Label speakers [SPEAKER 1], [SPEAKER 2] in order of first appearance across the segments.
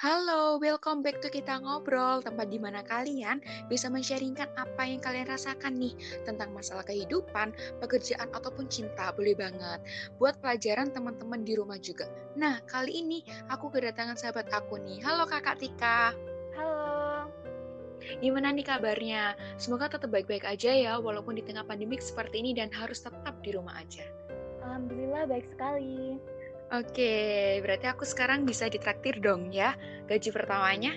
[SPEAKER 1] Halo, welcome back to Kita Ngobrol, tempat di mana kalian bisa men-sharingkan apa yang kalian rasakan nih tentang masalah kehidupan, pekerjaan, ataupun cinta, boleh banget. Buat pelajaran teman-teman di rumah juga. Nah, kali ini aku kedatangan sahabat aku nih. Halo Kakak Tika.
[SPEAKER 2] Halo.
[SPEAKER 1] Gimana nih kabarnya? Semoga tetap baik-baik aja ya, walaupun di tengah pandemik seperti ini dan harus tetap di rumah aja.
[SPEAKER 2] Alhamdulillah baik sekali.
[SPEAKER 1] Oke, berarti aku sekarang bisa ditraktir dong ya gaji pertamanya.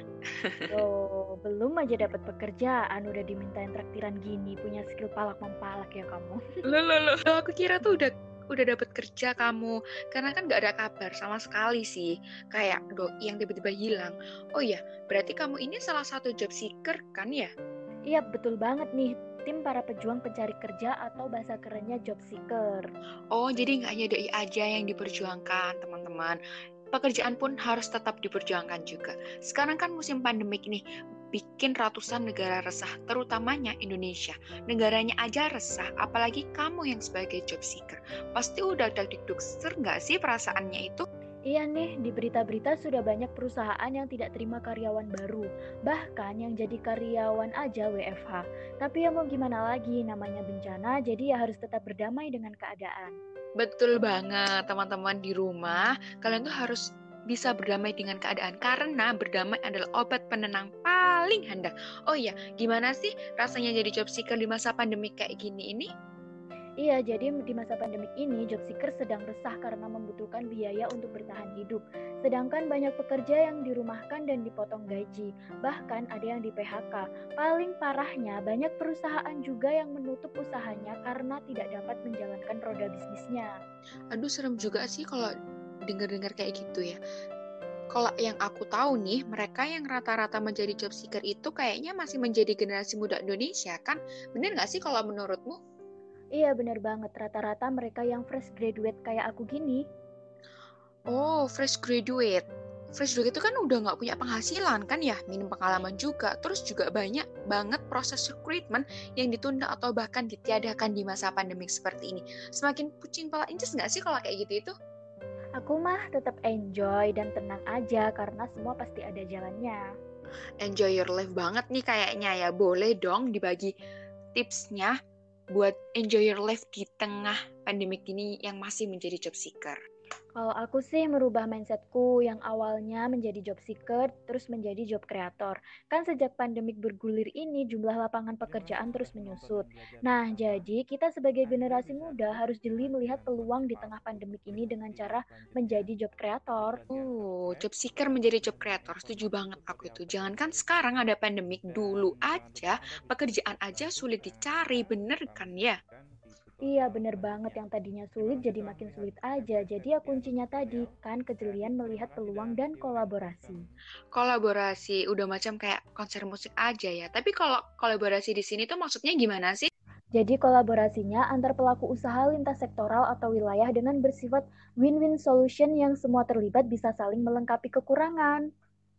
[SPEAKER 2] Oh, belum aja dapat pekerjaan udah dimintain traktiran gini, punya skill palak mempalak ya kamu.
[SPEAKER 1] Loh, loh, loh. Aku kira tuh udah udah dapat kerja kamu karena kan gak ada kabar sama sekali sih kayak doi yang tiba-tiba hilang. Oh iya, berarti kamu ini salah satu job seeker kan ya?
[SPEAKER 2] Iya, betul banget nih tim para pejuang pencari kerja atau bahasa kerennya job seeker.
[SPEAKER 1] Oh, jadi nggak hanya DI aja yang diperjuangkan, teman-teman. Pekerjaan pun harus tetap diperjuangkan juga. Sekarang kan musim pandemik nih, bikin ratusan negara resah, terutamanya Indonesia. Negaranya aja resah, apalagi kamu yang sebagai job seeker. Pasti udah dagdikduk ser nggak sih perasaannya itu?
[SPEAKER 2] Iya nih, di berita-berita sudah banyak perusahaan yang tidak terima karyawan baru. Bahkan yang jadi karyawan aja WFH. Tapi ya mau gimana lagi, namanya bencana, jadi ya harus tetap berdamai dengan keadaan.
[SPEAKER 1] Betul banget, teman-teman di rumah. Kalian tuh harus bisa berdamai dengan keadaan karena berdamai adalah obat penenang paling handal. Oh iya, gimana sih rasanya jadi job seeker di masa pandemi kayak gini ini?
[SPEAKER 2] Iya, jadi di masa pandemik ini, job seeker sedang resah karena membutuhkan biaya untuk bertahan hidup. Sedangkan banyak pekerja yang dirumahkan dan dipotong gaji, bahkan ada yang di PHK. Paling parahnya, banyak perusahaan juga yang menutup usahanya karena tidak dapat menjalankan roda bisnisnya.
[SPEAKER 1] Aduh, serem juga sih kalau dengar-dengar kayak gitu ya. Kalau yang aku tahu nih, mereka yang rata-rata menjadi job seeker itu kayaknya masih menjadi generasi muda Indonesia, kan? Bener nggak sih kalau menurutmu?
[SPEAKER 2] Iya bener banget, rata-rata mereka yang fresh graduate kayak aku gini.
[SPEAKER 1] Oh, fresh graduate. Fresh graduate itu kan udah nggak punya penghasilan kan ya, minim pengalaman juga. Terus juga banyak banget proses recruitment yang ditunda atau bahkan ditiadakan di masa pandemik seperti ini. Semakin pucing pala inces nggak sih kalau kayak gitu itu?
[SPEAKER 2] Aku mah tetap enjoy dan tenang aja karena semua pasti ada jalannya.
[SPEAKER 1] Enjoy your life banget nih kayaknya ya. Boleh dong dibagi tipsnya buat enjoy your life di tengah pandemik ini yang masih menjadi job seeker?
[SPEAKER 2] Kalau aku sih merubah mindsetku yang awalnya menjadi job seeker terus menjadi job creator. Kan sejak pandemik bergulir ini jumlah lapangan pekerjaan terus menyusut. Nah, jadi kita sebagai generasi muda harus jeli melihat peluang di tengah pandemik ini dengan cara menjadi job creator.
[SPEAKER 1] Oh, job seeker menjadi job creator. Setuju banget aku itu. Jangankan sekarang ada pandemik dulu aja, pekerjaan aja sulit dicari, bener kan ya?
[SPEAKER 2] Iya bener banget yang tadinya sulit jadi makin sulit aja. Jadi ya kuncinya tadi kan kejelian melihat peluang dan kolaborasi.
[SPEAKER 1] Kolaborasi udah macam kayak konser musik aja ya. Tapi kalau kolaborasi di sini tuh maksudnya gimana sih?
[SPEAKER 2] Jadi kolaborasinya antar pelaku usaha lintas sektoral atau wilayah dengan bersifat win-win solution yang semua terlibat bisa saling melengkapi kekurangan.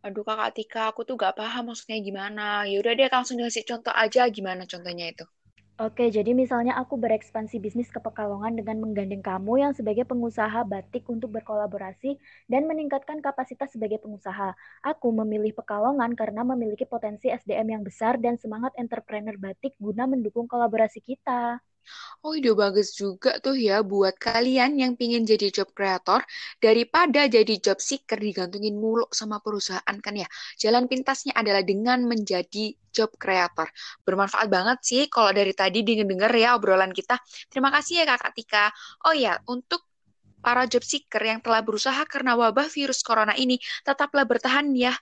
[SPEAKER 1] Aduh kakak Tika, aku tuh gak paham maksudnya gimana. Yaudah deh langsung dikasih contoh aja gimana contohnya itu.
[SPEAKER 2] Oke, jadi misalnya aku berekspansi bisnis ke Pekalongan dengan menggandeng kamu yang sebagai pengusaha batik untuk berkolaborasi dan meningkatkan kapasitas sebagai pengusaha. Aku memilih Pekalongan karena memiliki potensi SDM yang besar dan semangat entrepreneur batik guna mendukung kolaborasi kita.
[SPEAKER 1] Oh, ide bagus juga tuh ya buat kalian yang pingin jadi job creator daripada jadi job seeker digantungin mulu sama perusahaan kan ya. Jalan pintasnya adalah dengan menjadi job creator. Bermanfaat banget sih kalau dari tadi denger-denger ya obrolan kita. Terima kasih ya Kakak Tika. Oh ya, untuk para job seeker yang telah berusaha karena wabah virus corona ini, tetaplah bertahan ya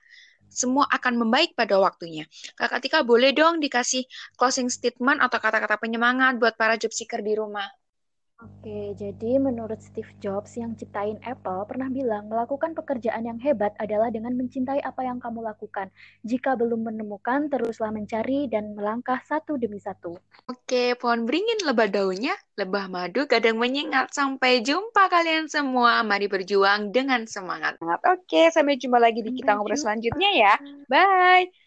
[SPEAKER 1] semua akan membaik pada waktunya. Kakak Tika boleh dong dikasih closing statement atau kata-kata penyemangat buat para job seeker di rumah.
[SPEAKER 2] Oke, jadi menurut Steve Jobs yang ciptain Apple pernah bilang melakukan pekerjaan yang hebat adalah dengan mencintai apa yang kamu lakukan. Jika belum menemukan, teruslah mencari dan melangkah satu demi satu.
[SPEAKER 1] Oke, pohon beringin lebah daunnya, lebah madu kadang menyengat. Sampai jumpa kalian semua. Mari berjuang dengan semangat. Oke, sampai jumpa lagi di kita ngobrol selanjutnya ya. Bye.